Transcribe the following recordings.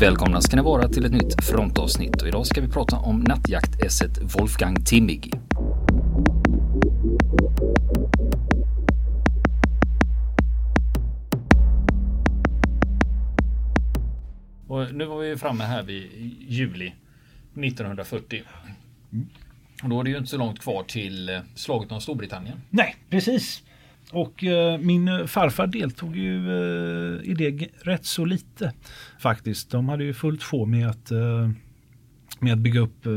Välkomna ska ni vara till ett nytt frontavsnitt och idag ska vi prata om nattjaktässet Wolfgang Timmig. Och nu var vi framme här vid juli 1940. Och då är det ju inte så långt kvar till eh, slaget om Storbritannien. Nej, precis. Och eh, min eh, farfar deltog ju eh, i det rätt så lite faktiskt. De hade ju fullt få med att, eh, med att bygga upp eh,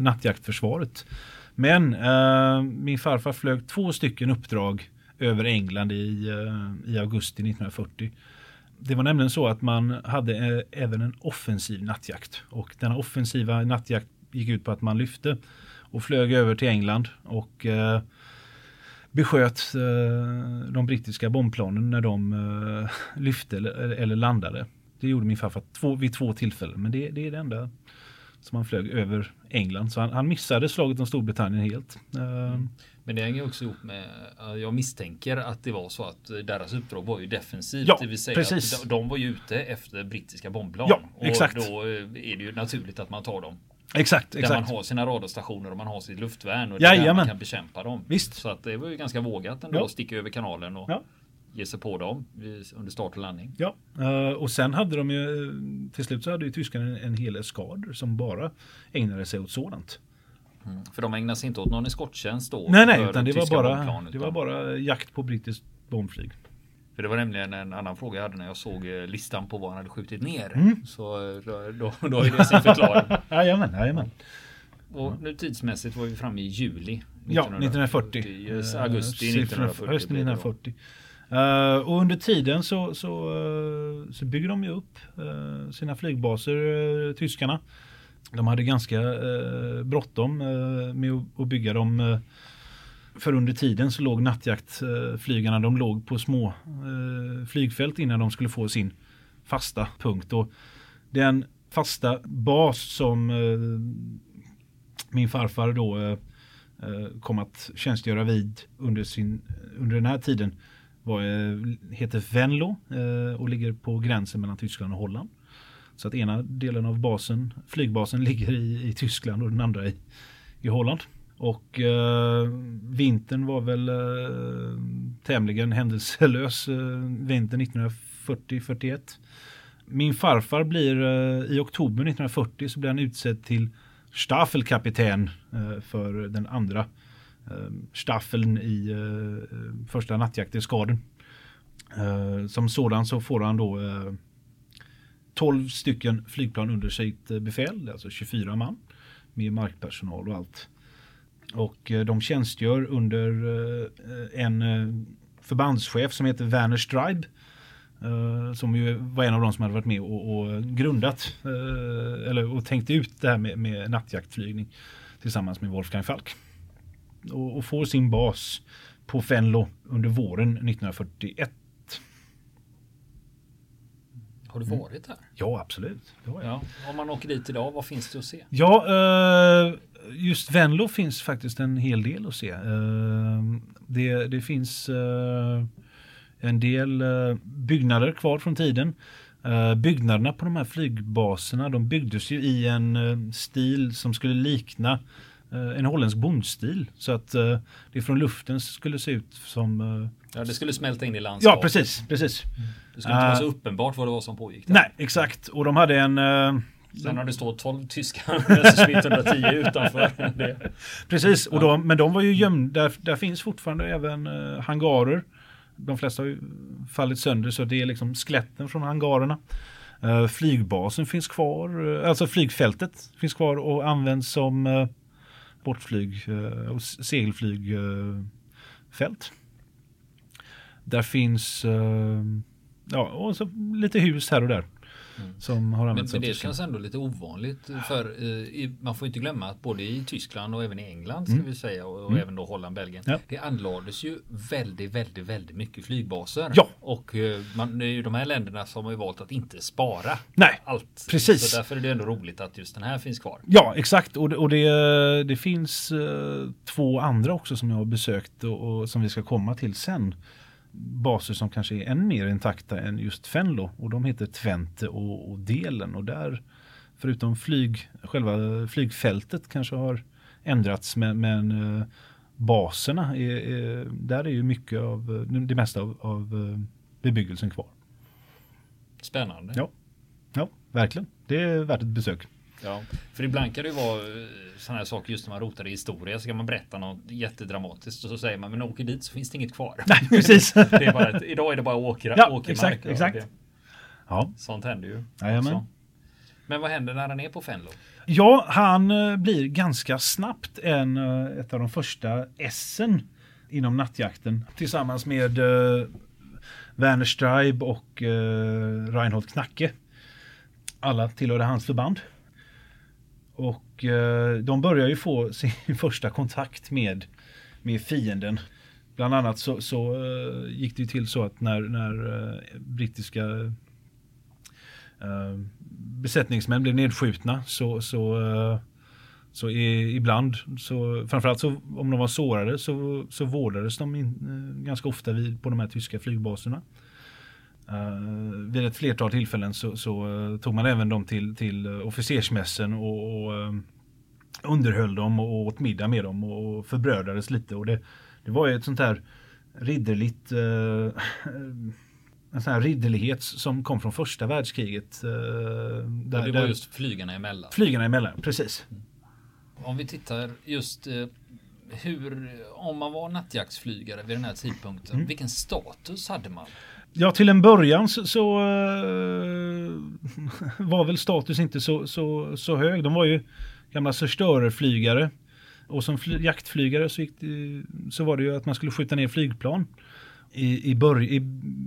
nattjaktförsvaret. Men eh, min farfar flög två stycken uppdrag över England i, eh, i augusti 1940. Det var nämligen så att man hade eh, även en offensiv nattjakt och denna offensiva nattjakt gick ut på att man lyfte och flög över till England och eh, besköt eh, de brittiska bombplanen när de eh, lyfte eller, landade. Det gjorde min farfar två, vid två tillfällen, men det, det är det enda som han flög över England. Så han, han missade slaget om Storbritannien helt. Eh, Men det hänger också ihop med, jag misstänker att det var så att deras uppdrag var ju defensivt. Ja, det vill säga precis. att de, de var ju ute efter brittiska bombplan. Ja, och exakt. då är det ju naturligt att man tar dem. Exakt, Där exakt. man har sina radarstationer och man har sitt luftvärn och det är där man Jajamän. kan bekämpa dem. Visst. Så att det var ju ganska vågat ändå Ja. att sticka över kanalen och Ja. ge sig på dem under start och landning. Ja, eh, och sen hade de ju till slut så hade ju tyskarna en, en hel eskader som bara ägnade sig åt sådant. För de ägnar sig inte åt någon eskorttjänst då. Nej, nej, utan det var, bara, det utan- var bara jakt på brittiskt bombflyg. För det var nämligen en annan fråga jag hade när jag såg eh, listan på vad han hade skjutit ner. Mm. Så eh, då, då, då är det sin förklaring. Jajamän, jajamän. Och nu tidsmässigt var vi framme i juli. Ja, 1940. Yes, Eh, augusti siffror- 1940. Hösten blev det då. 1940. Eh, och under tiden så, så, eh, så bygger de ju upp eh, sina flygbaser, uh, tyskarna. De hade ganska uh, bråttom eh, med att, att bygga dem för under tiden så låg nattjaktflygarna, de låg på små eh, flygfält innan de skulle få sin fasta punkt. Och den fasta bas som eh, min farfar då eh, kom att tjänstgöra vid under, sin, under den här tiden var, heter Venlo och ligger på gränsen mellan Tyskland och Holland. Så att ena delen av basen, flygbasen ligger i, i Tyskland och den andra i, i Holland. Och eh, vintern var väl eh, tämligen händelselös, eh, vintern 1940-41. Min farfar blir eh, i oktober 1940 så blir han utsedd till Staffelkapten eh, för den andra eh, staffeln i eh, första nattjakteskaden. Eh, som sådan så får han då eh, 12 stycken flygplan under sitt befäl, alltså 24 man med markpersonal och allt. Och eh, de tjänstgör under eh, en eh, förbandschef som heter Werner Streib. Som ju var en av de som hade varit med och, och grundat eller och tänkt ut det här med, med nattjaktflygning tillsammans med Wolfgang Falk. Och, och får sin bas på Fenlo under våren 1941. Har du Mm. varit här? Ja, absolut. Ja. Om man åker dit idag, vad finns det att se? Ja, eh, just Venlo finns faktiskt en hel del att se. Eh, det, det finns eh, en del eh, byggnader kvar från tiden. Eh, byggnaderna på de här flygbaserna de byggdes ju i en stil som skulle likna en holländsk bondstil. Så att det från luften skulle se ut som... Ja, det skulle smälta in i landskapet. ja, precis, precis. Det skulle inte vara så uppenbart vad det var som pågick där. Nej, exakt. Och de hade en... Sen har det stått 12 tyskar Messerschmitt 110 utanför. Det. Precis, och de, men de var ju gömda. Där, där finns fortfarande även eh, hangarer. De flesta har ju fallit sönder så det är liksom skeletten från hangarerna. Eh, flygbasen finns kvar, eh, alltså flygfältet finns kvar och används som bortflyg och segelflygfält. Fält. där finns ja, och så lite hus här och där. Som har Men, använts men av det känns ändå lite ovanligt. För eh, i, man får inte glömma att både i Tyskland och även i England ska vi säga och, och även då Holland, Belgien. Mm. Ja. Det anlades ju väldigt, väldigt, väldigt mycket flygbaser. Ja. Och eh, man, det är ju de här länderna som har ju valt att inte spara Nej, allt. precis. Så därför är det ändå roligt att just den här finns kvar. Ja, exakt. Och, det- och det, det finns eh, två andra också som jag har besökt och, och som vi ska komma till sen. baser som kanske är än mer intakta än just Fenlo och de heter Twente och, och Delen och där förutom flyg, själva flygfältet kanske har ändrats men, men eh, baserna, är, är, där är ju mycket av det mesta av, av eh, bebyggelsen kvar. Spännande. Ja. ja, verkligen. Det är värt ett besök. Ja, för ibland kan det ju vara eh, sådana här saker just när man rotar i historia så kan man berätta något jättedramatiskt och så säger man men åker dit så finns det inget kvar. Nej, precis. det är bara ett, idag är det bara åkra, ja, åkermark. Exakt, exakt. Ja. Sånt händer ju. Jajamän. Men vad händer när han är på Fenlo? Ja, han eh, blir ganska snabbt en, eh, ett av de första essen inom nattjakten tillsammans med uh, Werner Streib och uh, Reinhold Knacke. Alla tillhörde hans förband. Och eh, de börjar ju få sin första kontakt med, med fienden. Bland annat så, så eh, gick det ju till så att när, när eh, brittiska eh, besättningsmän blev nedskjutna så, så, eh, så i, ibland, så, framförallt så, om de var sårade så, så vårdades de in, ganska ofta vid, på de här tyska flygbaserna. Uh, vid ett flertal tillfällen så, så uh, tog man även dem till, till officersmässen och, och uh, underhöll dem och åt middag med dem och förbrödades lite. Och det, det var ju ett sånt här ridderligt en sån här ridderlighet som kom från första världskriget. Där, det var där, just flygarna emellan. Flygarna emellan, precis. Om vi tittar just hur, om man var nattjaktsflygare vid den här tidpunkten, mm. vilken status hade man? Ja, till en början så, så uh, var väl status inte så, så, så hög. De var ju gamla förstörerflygare. Och som fly, jaktflygare så, det, så var det ju att man skulle skjuta ner flygplan. I, i, bör, i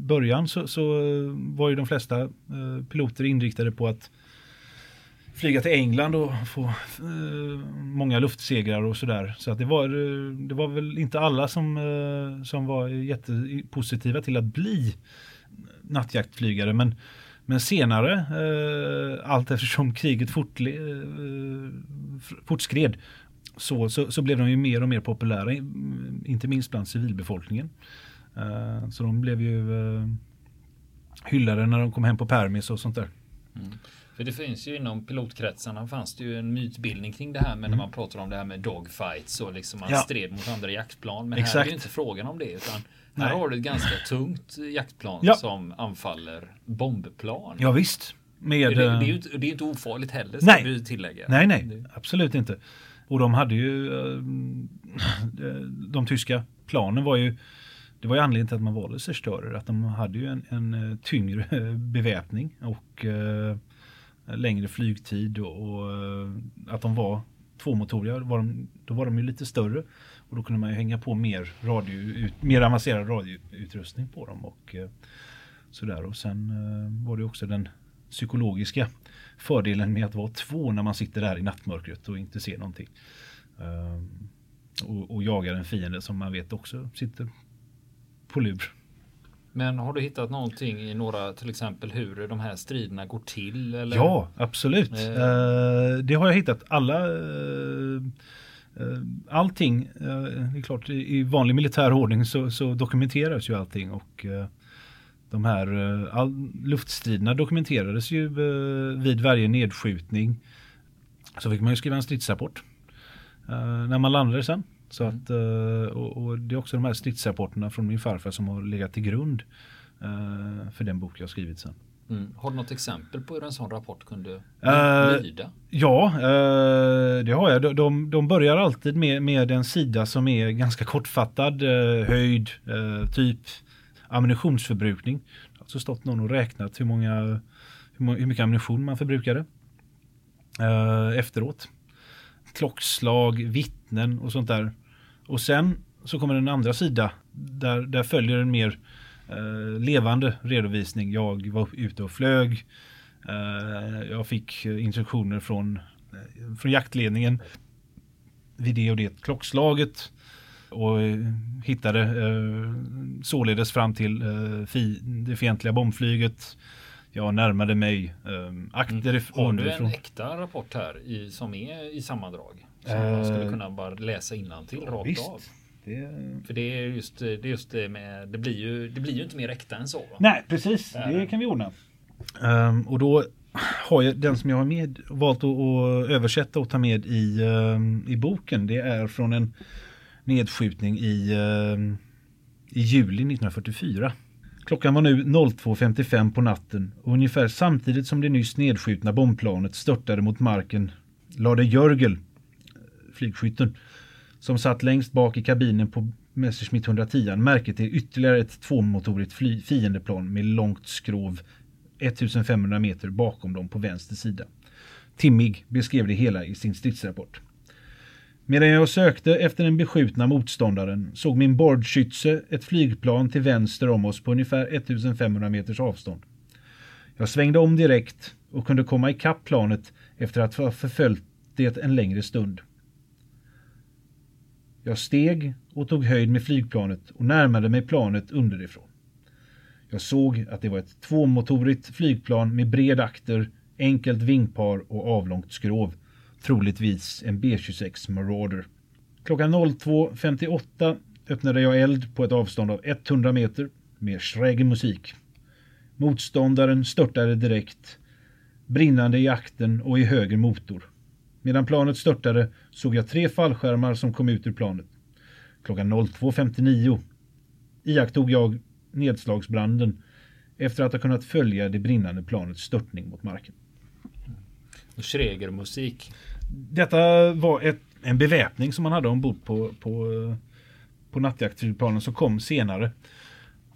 början så, så, var ju de flesta uh, piloter inriktade på att flyga till England och få eh, många luftsegrar och sådär. Så att det var, eh, det var väl inte alla som, eh, som var jättepositiva till att bli nattjaktflygare. Men, men senare, eh, allt eftersom kriget fortle, eh, fortskred, så, så, så, blev de ju mer och mer populära, inte minst bland civilbefolkningen. Eh, så de blev ju hyllade när de kom hem på permis och sånt där. Mm. För det finns ju inom pilotkretsarna fanns det ju en mytbildning kring det här med mm. när man pratar om det här med dogfights och liksom man ja. stred mot andra jaktplan. Men Exakt. här är ju inte frågan om det utan här Nej. har du ett ganska tungt jaktplan ja. som anfaller bombplan. Ja visst. Med, det, det, är ju inte, det är inte ofarligt heller ska nej. vi tillägga. Nej, nej, absolut inte. Och de hade ju eh, de tyska planen var ju det var ju anledningen till att man valde zerstörer. Att de hade ju en, en eh, tyngre eh, beväpning och eh, längre flygtid och, och att de var tvåmotoriga. Var de, då var de ju lite större och då kunde man ju hänga på mer, radio, mer avancerad radioutrustning på dem. Och, eh, sådär. och sen eh, var det också den psykologiska fördelen med att vara två när man sitter där i nattmörkret och inte ser någonting. Ehm, och, och jagar en fiende som man vet också sitter på lur. Men har du hittat någonting i några, till exempel hur de här striderna går till? Eller? Ja, absolut. Eh. Uh, det har jag hittat. Alla uh, allting, det är klart i vanlig militär ordning så, så dokumenteras ju allting och de här all, luftstriderna dokumenterades ju vid varje nedskjutning. Så fick man ju skriva en stridsrapport när man landade sen. Så mm. att, eh, och, och, det är också de här stridsrapporterna från min farfar som har legat till grund eh, för den bok jag skrivit sen. Mm. Har du något exempel på hur en sån rapport kunde uh, lyda? Ja, uh, det har jag. De, de börjar alltid med, med en sida som är ganska kortfattad. Uh, höjd, typ ammunitionsförbrukning. Det har alltså stått någon och räknat hur, många, hur, mycket ammunition man förbrukade efteråt. Klockslag, vittnen och sånt där. Och sen så kommer en andra sida där, där följer en mer eh, levande redovisning. Jag var ute och flög. Eh, jag fick instruktioner från, eh, från jaktledningen vid det och det klockslaget och eh, hittade eh, således fram till eh, fi, det fientliga bombflyget. Jag närmade mig eh, akter mm. Har du en äkta rapport här i, som är i sammandrag? Som uh, man skulle kunna bara läsa till rakt visst. av. Det... För det är just det, är just det med, det blir ju, det blir ju inte mer äkta än så. Va? Nej, precis. Det, det kan vi ordna. Um, och då har jag den som jag har med, valt att, att översätta och ta med i, um, i boken. Det är från en nedskjutning i, um, i juli 1944. Klockan var nu 02.55 på natten och ungefär samtidigt som det nyss nedskjutna bombplanet störtade mot marken lade Jörgel, flygskytten, som satt längst bak i kabinen på Messerschmitt 110 märket till ytterligare ett tvåmotorigt fiendeplan med långt skrov 1500 meter bakom dem på vänster sida. Timmig beskrev det hela i sin stridsrapport. Medan jag sökte efter den beskjutna motståndaren såg min bordskytse ett flygplan till vänster om oss på ungefär 1500 meters avstånd. Jag svängde om direkt och kunde komma ikapp planet efter att ha förföljt det en längre stund. Jag steg och tog höjd med flygplanet och närmade mig planet underifrån. Jag såg att det var ett tvåmotorigt flygplan med bred akter, enkelt vingpar och avlångt skrov. Troligtvis en B-26 Marauder. Klockan 02.58 öppnade jag eld på ett avstånd av 100 meter med schräg musik. Motståndaren störtade direkt, brinnande i akten och i höger motor. Medan planet störtade såg jag tre fallskärmar som kom ut ur planet. Klockan 02.59 iakttog jag nedslagsbranden efter att ha kunnat följa det brinnande planets störtning mot marken. Och Schreger-musik. Detta var ett, en beväpning som man hade ombord på, på, på nattjaktflygplanen som kom senare.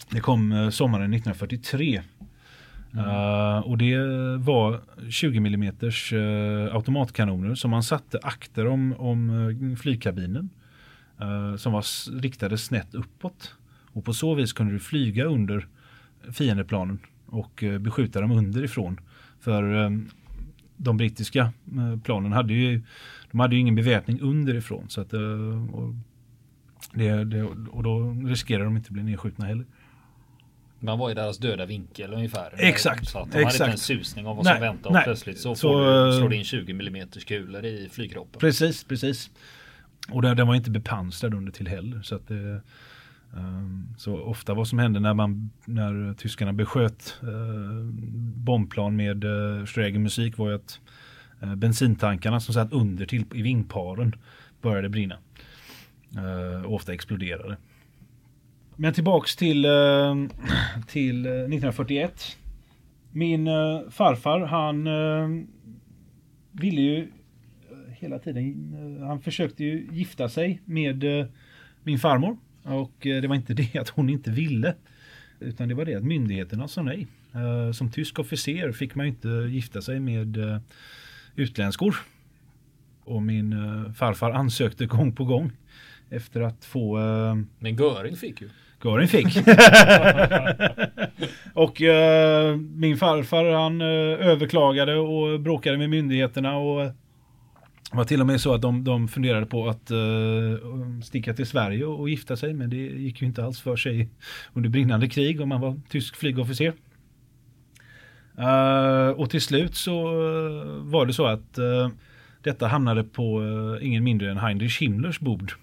Det kom eh, sommaren 1943. Mm. Uh, och det var 20 mm uh, automatkanoner som man satte akter om, om uh, flygkabinen. Eh, som var riktade snett uppåt. Och på så vis kunde du flyga under fiendeplanen och beskjuta dem underifrån. För de brittiska planen hade ju, de hade ju ingen beväpning underifrån. Så att, och, det, det, och då riskerar de inte att bli nedskjutna heller. Man var i deras döda vinkel ungefär. Exakt. Så att de exakt. hade inte en susning om vad som nej, väntade. Och nej. plötsligt så, så du, slår in 20 mm kulor i flygkroppen. Precis, precis. Och den, var inte bepansrad under till heller. Så, att det, um, så ofta vad som hände när, man, när tyskarna besköt uh, bombplan med uh, Schreger musik var ju att uh, bensintankarna som satt under till i vingparen började brinna. Uh, och ofta exploderade. Men tillbaks till, eh, till eh, 1941. Min eh, farfar han ville ju hela tiden, han försökte ju gifta sig med min farmor. Och det var inte det att hon inte ville. Utan det var det att myndigheterna sa nej. Som tysk officer fick man inte gifta sig med utländskor. Och min farfar ansökte gång på gång efter att få... Men Göring fick ju. Göring fick. och uh, min farfar han uh, överklagade och bråkade med myndigheterna och det var till och med så att de, de funderade på att uh, sticka till Sverige och, och, gifta sig men det gick ju inte alls för sig under brinnande krig om man var tysk flygofficer. och till slut så var det så att detta hamnade på ingen mindre än Heinrich Himmlers bord.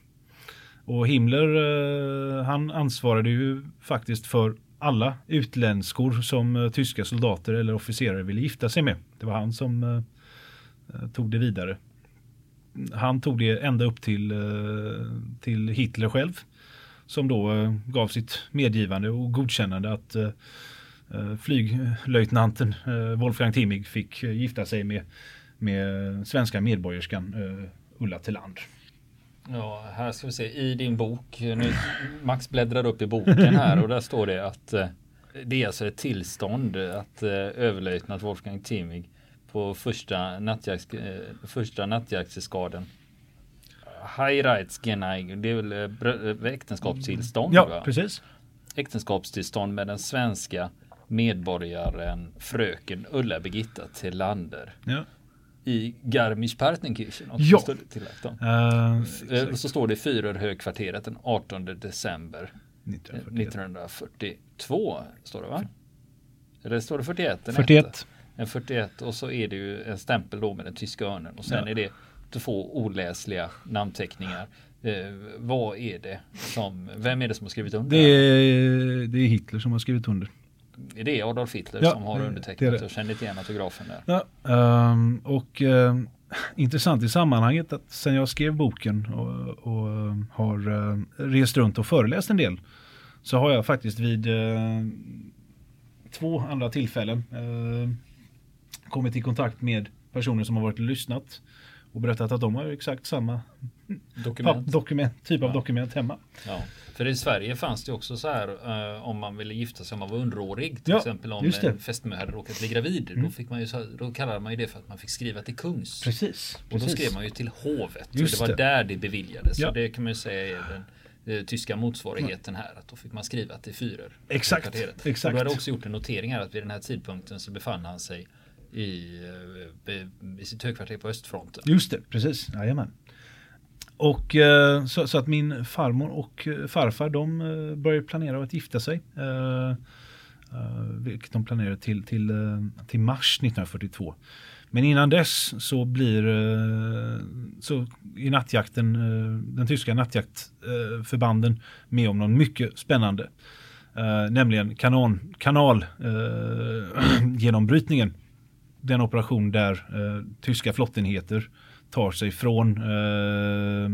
Och Himmler eh, han ansvarade ju faktiskt för alla utländskor som eh, tyska soldater eller officerare ville gifta sig med. Det var han som eh, tog det vidare. Han tog det ända upp till, till Hitler själv som då gav sitt medgivande och godkännande att flyglöjtnanten Wolfgang Timmig fick gifta sig med, med svenska medborgerskan Ulla Tillander. Ja, här ska vi se i din bok. Nu, Max bläddrar upp i boken här och där står det att eh, det är alltså ett tillstånd att eh, överlöjtnant Wolfgang Timig på första, nattjakt, eh, första nattjaktseskaden Heiratsgeneig, det är väl äktenskapstillstånd? Ja, va? precis. Äktenskapstillstånd med den svenska medborgaren fröken Ulla Birgitta Tillander. Ja i Garmisch-Partenkirchen. Ja. Uh, så står det Fyrerhögkvarteret den 18 december 1941. 1942. Står det va? Eller står det 41? 41. En 41 och så är det ju en stämpel då med den tyska örnen och sen ja. är det två oläsliga namnteckningar. vad är det som, vem är det som har skrivit under? Det är, det är Hitler som har skrivit under. Är det Adolf Hitler ja, som har undertecknat det det. och känner igen autografen där? Ja, um, och um, intressant i sammanhanget att sen jag skrev boken och, och um, har uh, rest runt och föreläst en del så har jag faktiskt vid uh, två andra tillfällen uh, kommit i kontakt med personer som har varit och lyssnat och berättat att de har exakt samma dokument, dokument typ av ja. dokument hemma. Ja. För i Sverige fanns det också så här uh, om man ville gifta sig om man var underårig. Till ja, exempel om en fästmö hade råkat bli gravid. Mm. Då, fick man ju, då kallade man ju det för att man fick skriva till kungs. Precis. Och då skrev man ju till hovet. Just och det var det. där det beviljades. Ja. Så det kan man ju säga är den eh, tyska motsvarigheten här. Att då fick man skriva till fyrer. Exakt. exakt. Och då hade också gjort en notering här att vid den här tidpunkten så befann han sig Eh, i, i sitt högkvarter på östfronten. Just det, precis. Jajamän. Och eh, så, så, att min farmor och eh, farfar de började planera att gifta sig. vilket de planerade till, till, till mars 1942. Men innan dess så blir så i nattjakten, den tyska nattjaktförbanden med om något mycket spännande. nämligen kanon, kanalgenombrytningen den operation där eh, tyska flottenheter tar sig från eh,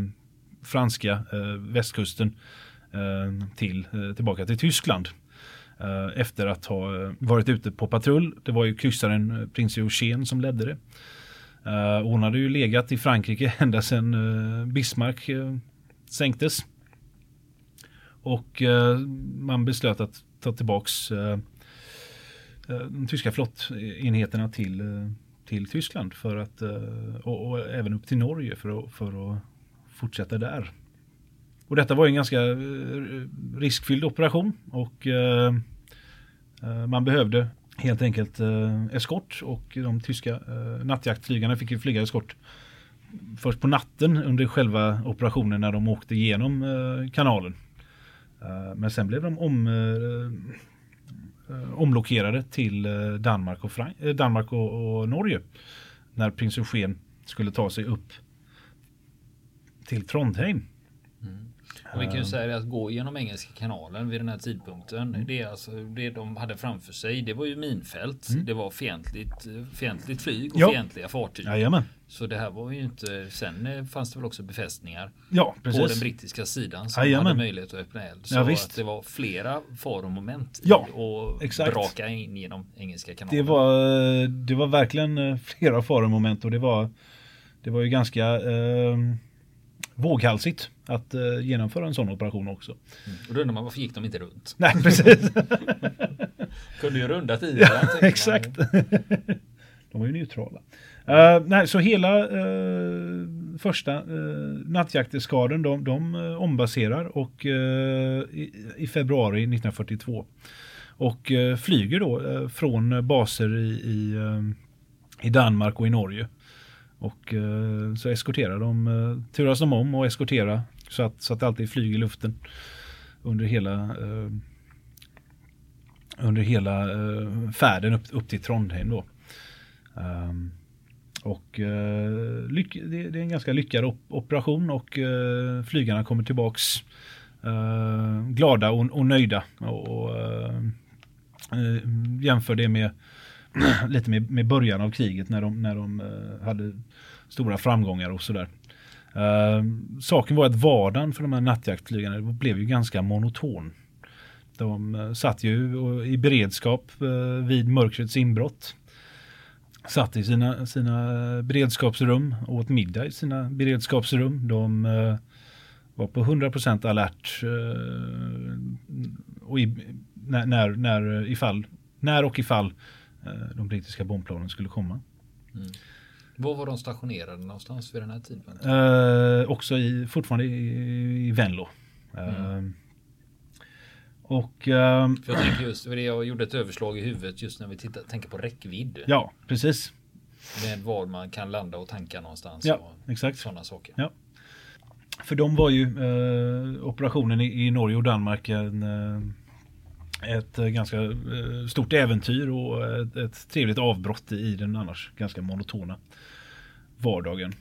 franska eh, västkusten eh, till, eh, tillbaka till Tyskland. Eh, efter att ha eh, varit ute på patrull. Det var ju kryssaren eh, prins Eugen som ledde det. Eh, hon hade ju legat i Frankrike ända sedan Bismarck sänktes. Och man beslöt att ta tillbaks Eh, de tyska flottenheterna till, eh, till Tyskland för att, eh, och, och, även upp till Norge för att, för att fortsätta där. Och detta var en ganska riskfylld operation och man behövde helt enkelt eskort och de tyska nattjaktflygarna fick ju flyga eskort först på natten under själva operationen när de åkte igenom kanalen. Men sen blev de om, Eh, omlockerade omlokerade till eh, Danmark, och, Frank eh, Danmark och, och, Norge. När prins Eugen skulle ta sig upp till Trondheim. Och vi kan ju säga att gå genom Engelska kanalen vid den här tidpunkten. Mm. Det, alltså, det de hade framför sig, det var ju minfält. Mm. Det var fientligt, fientligt flyg och ja. fientliga fartyg. Jajamän. Så det här var ju inte, sen eh, fanns det väl också befästningar ja, på den brittiska sidan som Jajamän. hade möjlighet att öppna eld. Så ja, att det var flera faromoment ja, och exakt. braka in genom engelska kanalen. Det var, det var verkligen eh, flera faromoment och det var, det var ju ganska eh, våghalsigt att eh, genomföra en sån operation också. Mm. Och då undrar man varför gick de inte runt? Nej, precis. Kunde ju rundat i ja, Exakt. de var ju neutrala. Uh, nej, så hela uh, första uh, nattjakteskaden de, de uh, ombaserar och, i, i, februari 1942. Och flyger då från baser i, i, i, Danmark och i Norge. Och eh, så eskorterar de, eh, turas de om och eskortera så att, så att det alltid flyger i luften under hela eh, under hela färden upp, upp till Trondheim då. Um, och det, är en ganska lyckad op operation och flygarna kommer tillbaks glada och, och nöjda. Och, jämför det med lite med, med början av kriget när de, när de eh, hade stora framgångar och sådär. Eh, saken var att vardagen för de här nattjaktflygarna blev ju ganska monoton. De eh, satt ju i beredskap vid mörkrets inbrott satt i sina, sina beredskapsrum åt middag i sina beredskapsrum. De uh, var på 100% alert uh, och i, när, när, när, ifall, när och ifall de brittiska bombplanen skulle komma. Mm. Var var de stationerade någonstans vid den här tidpunkten? Uh, också i, fortfarande i, i Venlo. Mm. Och, um, För jag tänker just, jag gjorde ett överslag i huvudet just när vi tittar, tänker på räckvidd. Ja, precis. Med var man kan landa och tanka någonstans. Ja, och exakt. Sådana saker. Ja. För de var ju eh, operationen i, i, Norge och Danmark en, eh, ett eh, ganska eh, stort äventyr och eh, ett, ett trevligt avbrott i den annars ganska monotona vardagen.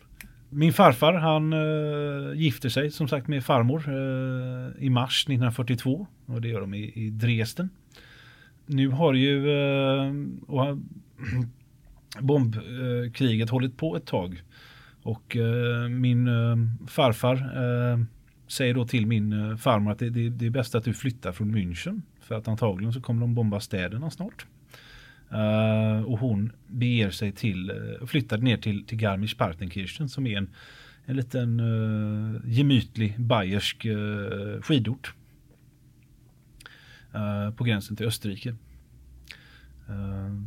Min farfar han äh, gifter sig som sagt med farmor äh, i mars 1942 och det gör de i, i Dresden. Nu har ju uh, bombkriget hållit på ett tag och min farfar säger då till min farmor att det, det, det, är bäst att du flyttar från München för att antagligen så kommer de bomba städerna snart. Uh, och hon beger sig till, uh, flyttar ner till, till Garmisch-Partenkirchen som är en, en liten uh, gemytlig bayersk uh, skidort. Uh, på gränsen till Österrike.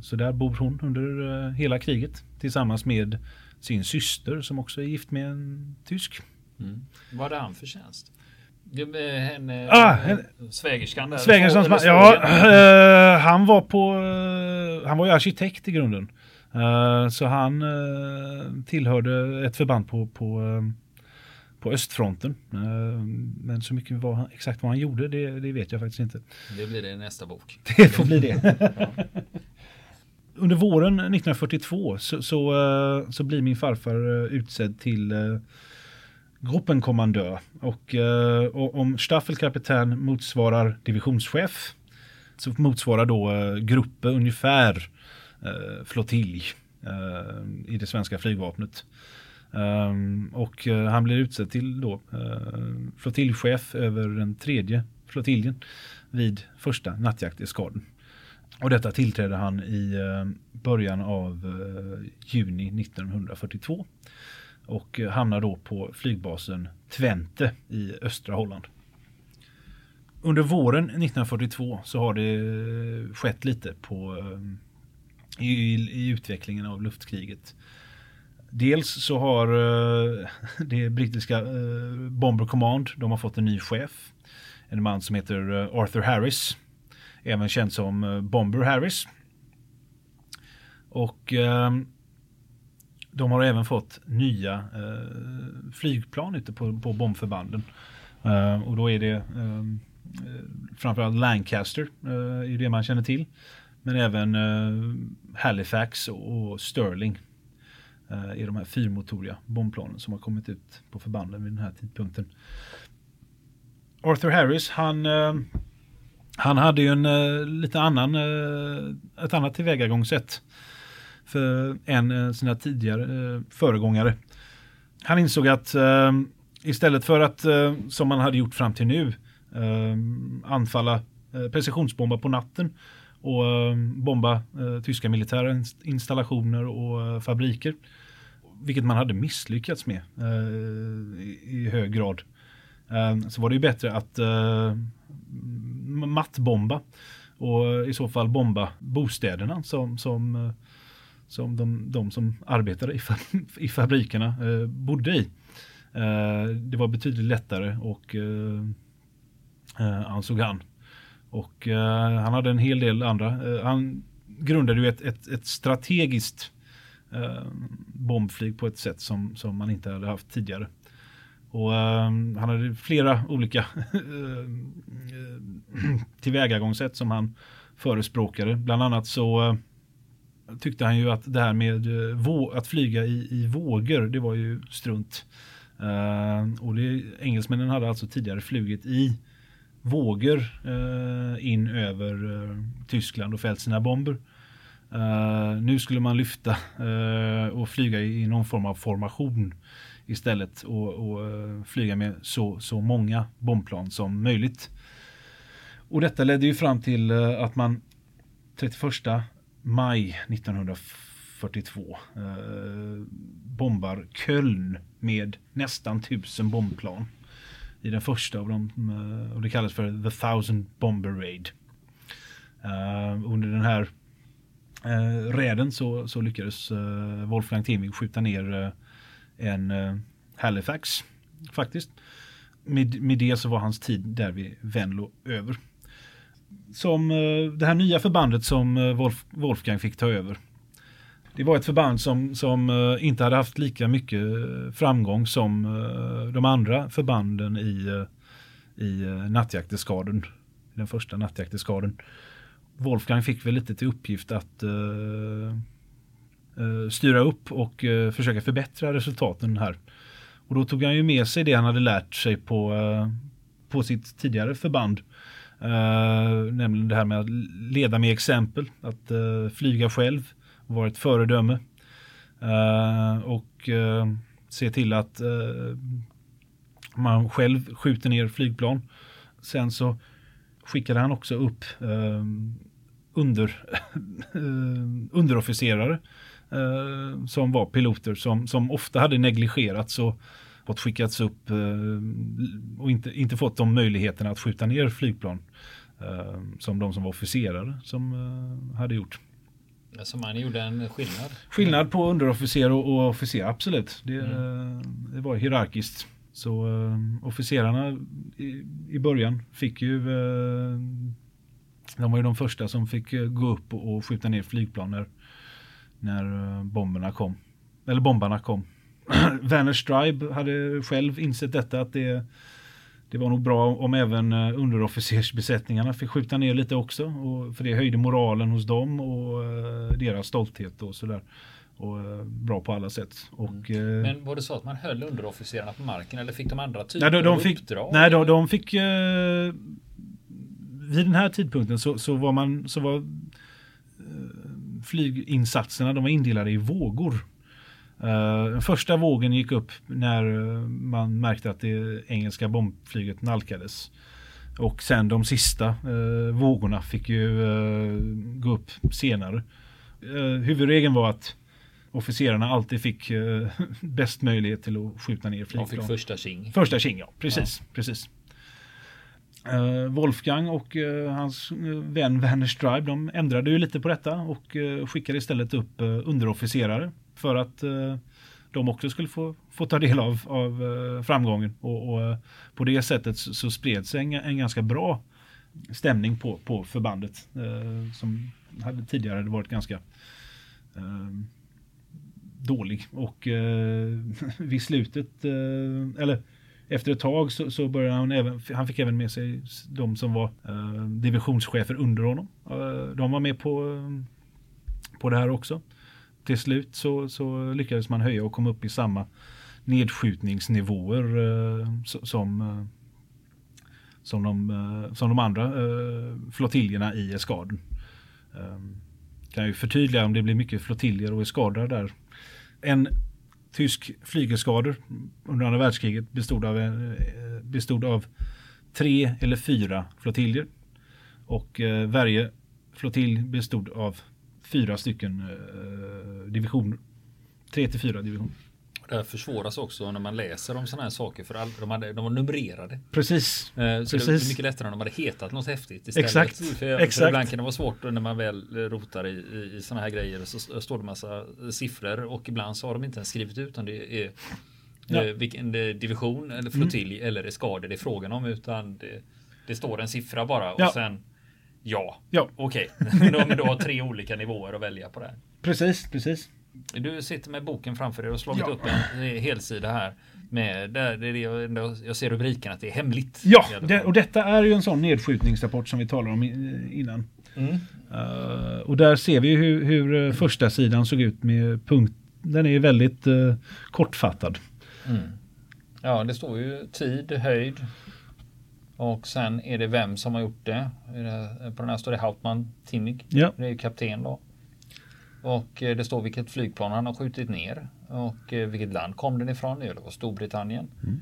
så där bor hon under hela kriget tillsammans med sin syster som också är gift med en tysk. Mm. Vad hade han för tjänst? Henne, ah, henne, svägerskan där. Svägerskan, ja, uh, han var på, uh, han var ju arkitekt i grunden. Uh, så han tillhörde ett förband på, på, på östfronten. men så mycket vad, exakt vad han gjorde, det, det, vet jag faktiskt inte. Det blir det i nästa bok. Det får bli det. Under våren 1942 så, så, så, blir min farfar utsedd till Gruppenkommandör och, eh, och om Staffelkapitän motsvarar divisionschef så motsvarar då eh, gruppen gruppe ungefär eh, flottilj i det svenska flygvapnet. Och han blir utsedd till då flottiljchef över den tredje flottiljen vid första nattjakteskaden. Och detta tillträdde han i början av juni 1942 och hamnar då på flygbasen Twente i östra Holland. Under våren 1942 så har det eh, skett lite på, eh, i, i utvecklingen av luftkriget. Dels så har eh, det brittiska Bomber Command, de har fått en ny chef. En man som heter Arthur Harris. Även känd som Bomber Harris. Och de har även fått nya eh, flygplan ute på, på bombförbanden. Eh, och då är det eh, framförallt Lancaster eh, är det man känner till. Men även eh, Halifax och, och Sterling eh, är de här fyrmotoriga bombplanen som har kommit ut på förbanden vid den här tidpunkten. Arthur Harris, han, eh, han hade ju en eh, lite annan, eh, ett annat tillvägagångssätt för en eh, sina tidigare eh, föregångare. Han insåg att istället för att, som man hade gjort fram till nu, anfalla precisionsbomba på natten och bomba tyska militära installationer och fabriker. Vilket man hade misslyckats med i hög grad. Så var det ju bättre att mattbomba och i så fall bomba bostäderna som, som som de, de som arbetade i, fa i fabrikerna eh, bodde i. Eh, det var betydligt lättare och eh, eh, ansåg han. Och eh, han hade en hel del andra. Eh, han grundade ju ett, ett, ett strategiskt eh, bombflyg på ett sätt som, som man inte hade haft tidigare. Och eh, han hade flera olika tillvägagångssätt som han förespråkade. Bland annat så tyckte han ju att det här med eh, att flyga i, i vågor, det var ju strunt. Uh, och det, engelsmännen hade alltså tidigare flugit i vågor uh, in över Tyskland och fällt sina bomber. nu skulle man lyfta och flyga i, i någon form av formation istället och, och flyga med så, så många bombplan som möjligt. Och detta ledde ju fram till att man 31 maj 1942 eh, bombar Köln med nästan tusen bombplan. I den första av dem, eh, och det kallas för The Thousand Bomber Raid. Eh, under den här eh, räden så, så lyckades eh, Wolfgang Timing skjuta ner eh, en eh, Halifax faktiskt. Med, med det så var hans tid där vid Venlo över som eh, det här nya förbandet som eh, Wolf, Wolfgang fick ta över. Det var ett förband som, som eh, inte hade haft lika mycket framgång som de andra förbanden i, i nattjakteskaden. Den första nattjakteskaden. Wolfgang fick väl lite till uppgift att styra upp och försöka förbättra resultaten här. Och då tog han ju med sig det han hade lärt sig på, på sitt tidigare förband. Uh, nämligen det här med att leda med exempel, att uh, flyga själv, vara ett föredöme. Uh, och se till att man själv skjuter ner flygplan. Sen så skickade han också upp under, underofficerare som var piloter som, som ofta hade negligerats och fått skickats upp och inte, inte fått de möjligheterna att skjuta ner flygplan. Eh, som de som var officerare som eh, hade gjort. Så man gjorde en skillnad? Skillnad på underofficer och, officer, absolut. Det, mm. det var hierarkiskt. Så officerarna i, i, början fick ju De var ju de första som fick gå upp och, och, skjuta ner flygplan när, när bomberna kom. Eller bombarna kom. Werner Stribe hade själv insett detta att det det var nog bra om även eh, underofficersbesättningarna fick skjuta ner lite också. Och för det höjde moralen hos dem och uh, deras stolthet och sådär. Och uh, bra på alla sätt. Och, mm. Men var det så att man höll underofficerarna på marken eller fick de andra typer nej, de, de av fick, uppdrag? Nej, de, de fick vid den här tidpunkten så, så var man så var flyginsatserna de var indelade i vågor. Uh, första vågen gick upp när uh, man märkte att det engelska bombflyget nalkades. Och sen de sista uh, vågorna fick ju gå upp senare. huvudregeln var att officerarna alltid fick bäst möjlighet till att skjuta ner flygplan. De fick första king. Första king, ja. Precis. Ja. precis. Wolfgang och hans vän Werner Stribe de ändrade ju lite på detta och skickade istället upp underofficerare för att eh, de också skulle få, få ta del av, av eh, framgången. Och, och, eh, på det sättet så, så spred sig en, en, ganska bra stämning på, på förbandet. Eh, som hade tidigare hade varit ganska eh, dålig. Och eh, vid slutet, eller efter ett tag så, så, började han även, han fick även med sig de som var eh, divisionschefer under honom. Eh, de var med på, på det här också till slut så, så lyckades man höja och komma upp i samma nedskjutningsnivåer eh, som, eh, som, de, eh, som de andra eh, flottiljerna i eskaden. Eh, kan ju förtydliga om det blir mycket flottiljer och eskadrar där. En tysk flygeskader under andra världskriget bestod av, eh, bestod av tre eller fyra flottiljer. Och eh, varje flottilj bestod av fyra stycken eh, divisioner. Tre till fyra divisioner. Det här försvåras också när man läser om sådana här saker för all, de, hade, de var numrerade. Precis. Eh, så Precis. det är mycket lättare om de hade hetat något häftigt istället. Exakt. För, Exakt. för ibland kan det vara svårt när man väl rotar i, i, i sådana här grejer så står det massa siffror och ibland så har de inte ens skrivit ut utan det är ja. eh, vilken division eller flottilj mm. eller eskader det är frågan om utan det, det står en siffra bara och ja. sen Ja, ja. okej. Okay. Men du har tre olika nivåer att välja på det. Precis, precis. Du sitter med boken framför dig och slagit ja. upp en helsida här. Med, där, det jag, jag ser rubriken att det är hemligt. Ja, det, och detta är ju en sån nedskjutningsrapport som vi talade om innan. Mm. Uh, och där ser vi hur, hur eh, första sidan såg ut med punkt. Den är väldigt uh, kortfattad. Mm. Ja, det står ju tid, höjd, och sen är det vem som har gjort det. På den här står det Hauptmann Tinnig. Ja. Det är kapten då. Och eh, det står vilket flygplan han har skjutit ner. Och eh, vilket land kom den ifrån. Det var Storbritannien. Mm.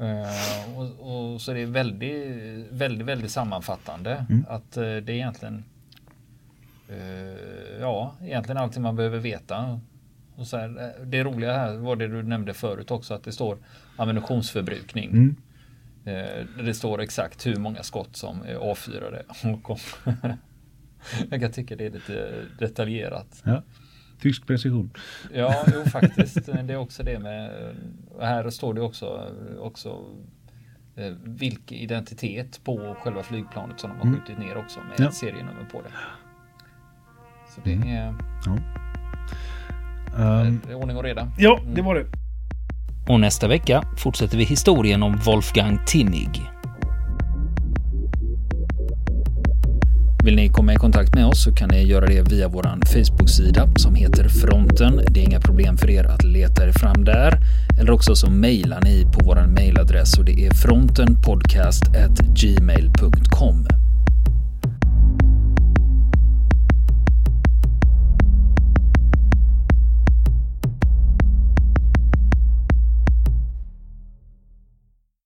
Uh, och, och, så det är väldigt, väldigt, väldigt sammanfattande. Mm. Att uh, det är egentligen uh, Ja, egentligen allting man behöver veta. Och så här, det roliga här var det du nämnde förut också att det står ammunitionsförbrukning. Mm. Eh, det står exakt hur många skott som är avfyrade. Jag kan tycka det är lite detaljerat. Ja. Tysk precision. Ja, jo faktiskt. Det är också det med. Här står det också, också eh, vilken identitet på själva flygplanet som de har mm. skjutit ner också med ja. ett serienummer på det. Så det mm. är, ja. um, ordning och reda. Ja, det var det. Och nästa vecka fortsätter vi historien om Wolfgang Tinnig. Vill ni komma i kontakt med oss så kan ni göra det via vår Facebook-sida som heter Fronten. Det är inga problem för er att leta er fram där. Eller också så mejlar ni på vår mejladress och det är frontenpodcastgmail.com.